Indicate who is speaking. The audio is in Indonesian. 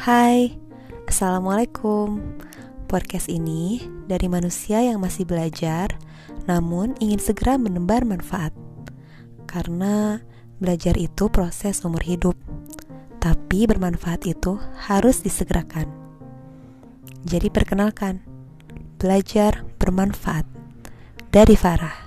Speaker 1: Hai, Assalamualaikum. Podcast ini dari manusia yang masih belajar Namun ingin segera menebar manfaat. Karena belajar itu proses umur hidup Tapi bermanfaat itu harus disegerakan. Jadi perkenalkan Belajar bermanfaat Dari Farah.